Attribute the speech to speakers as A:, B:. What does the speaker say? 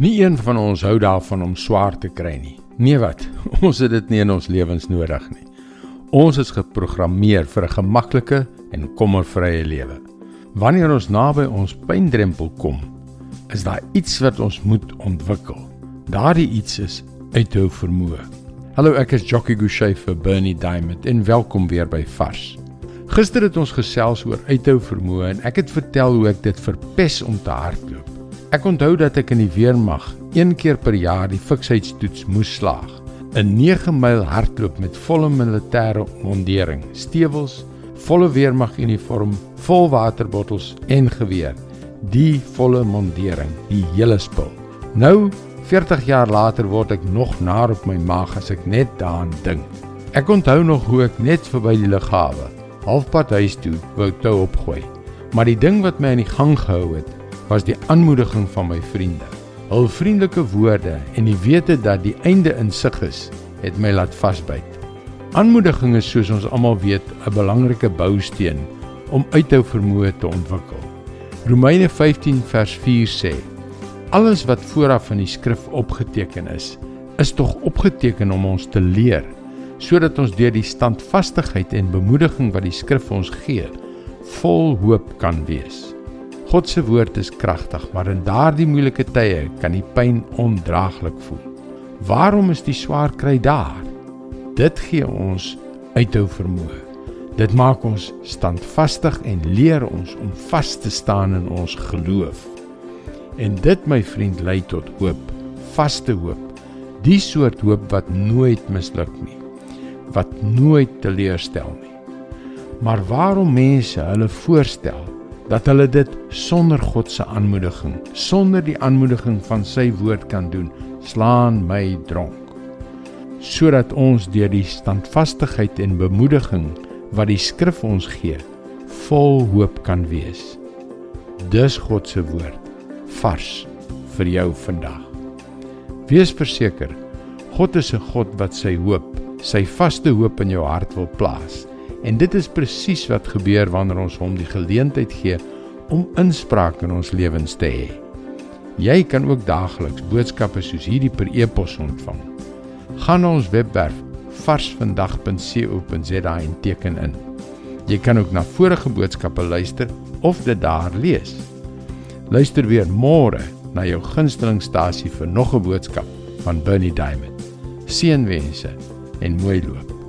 A: Nie een van ons hou daarvan om swaar te kry nie. Nee wat? Ons het dit nie in ons lewens nodig nie. Ons is geprogrammeer vir 'n gemaklike en kommervrye lewe. Wanneer ons naby ons pyndrempel kom, is daar iets wat ons moet ontwikkel. Daardie iets is uithou vermoë. Hallo, ek is Jockey Gouchee vir Bernie Diamond en welkom weer by Vars. Gister het ons gesels oor uithou vermoë en ek het vertel hoe ek dit verpes om te hardloop. Ek onthou dat ek in die weermag een keer per jaar die fiksheidstoets moes slaag. 'n 9 myl hardloop met volle militêre mondering, stewels, volle weermaguniform, vol waterbottels en geweer. Die volle mondering, die hele spul. Nou, 40 jaar later word ek nog naar op my maag as ek net daaraan dink. Ek onthou nog hoe ek net verby die lughawe, halfpad huis toe, wou tou opgooi. Maar die ding wat my in die gang gehou het, was die aanmoediging van my vriende. Hul vriendelike woorde en die wete dat die einde in sig is, het my laat vasbyt. Aanmoediging is soos ons almal weet 'n belangrike bousteen om uithou vermoë te ontwikkel. Romeine 15 vers 4 sê: Alles wat vooraf in die skrif opgeteken is, is tog opgeteken om ons te leer, sodat ons deur die standvastigheid en bemoediging wat die skrif ons gee, vol hoop kan wees. God se woord is kragtig, maar in daardie moeilike tye kan die pyn ondraaglik voel. Waarom is die swaar kry daar? Dit gee ons uithou vermoë. Dit maak ons standvastig en leer ons om vas te staan in ons geloof. En dit my vriend lei tot hoop, vaste hoop. Die soort hoop wat nooit misluk nie, wat nooit teleurstel nie. Maar waarom mense hulle voorstel dat hulle dit sonder God se aanmoediging, sonder die aanmoediging van sy woord kan doen, slaan my dronk. Sodat ons deur die standvastigheid en bemoediging wat die skrif ons gee, vol hoop kan wees. Dis God se woord vars vir jou vandag. Wees verseker, God is 'n God wat sy hoop, sy vaste hoop in jou hart wil plaas. En dit is presies wat gebeur wanneer ons hom die geleentheid gee om inspraak in ons lewens te hê. Jy kan ook daagliks boodskappe soos hierdie per e-pos ontvang. Gaan na ons webwerf varsvandag.co.za en teken in. Jy kan ook na vorige boodskappe luister of dit daar lees. Luister weer môre na jou gunstelingstasie vir nog 'n boodskap van Bernie Diamond. Seënwense en mooi loop.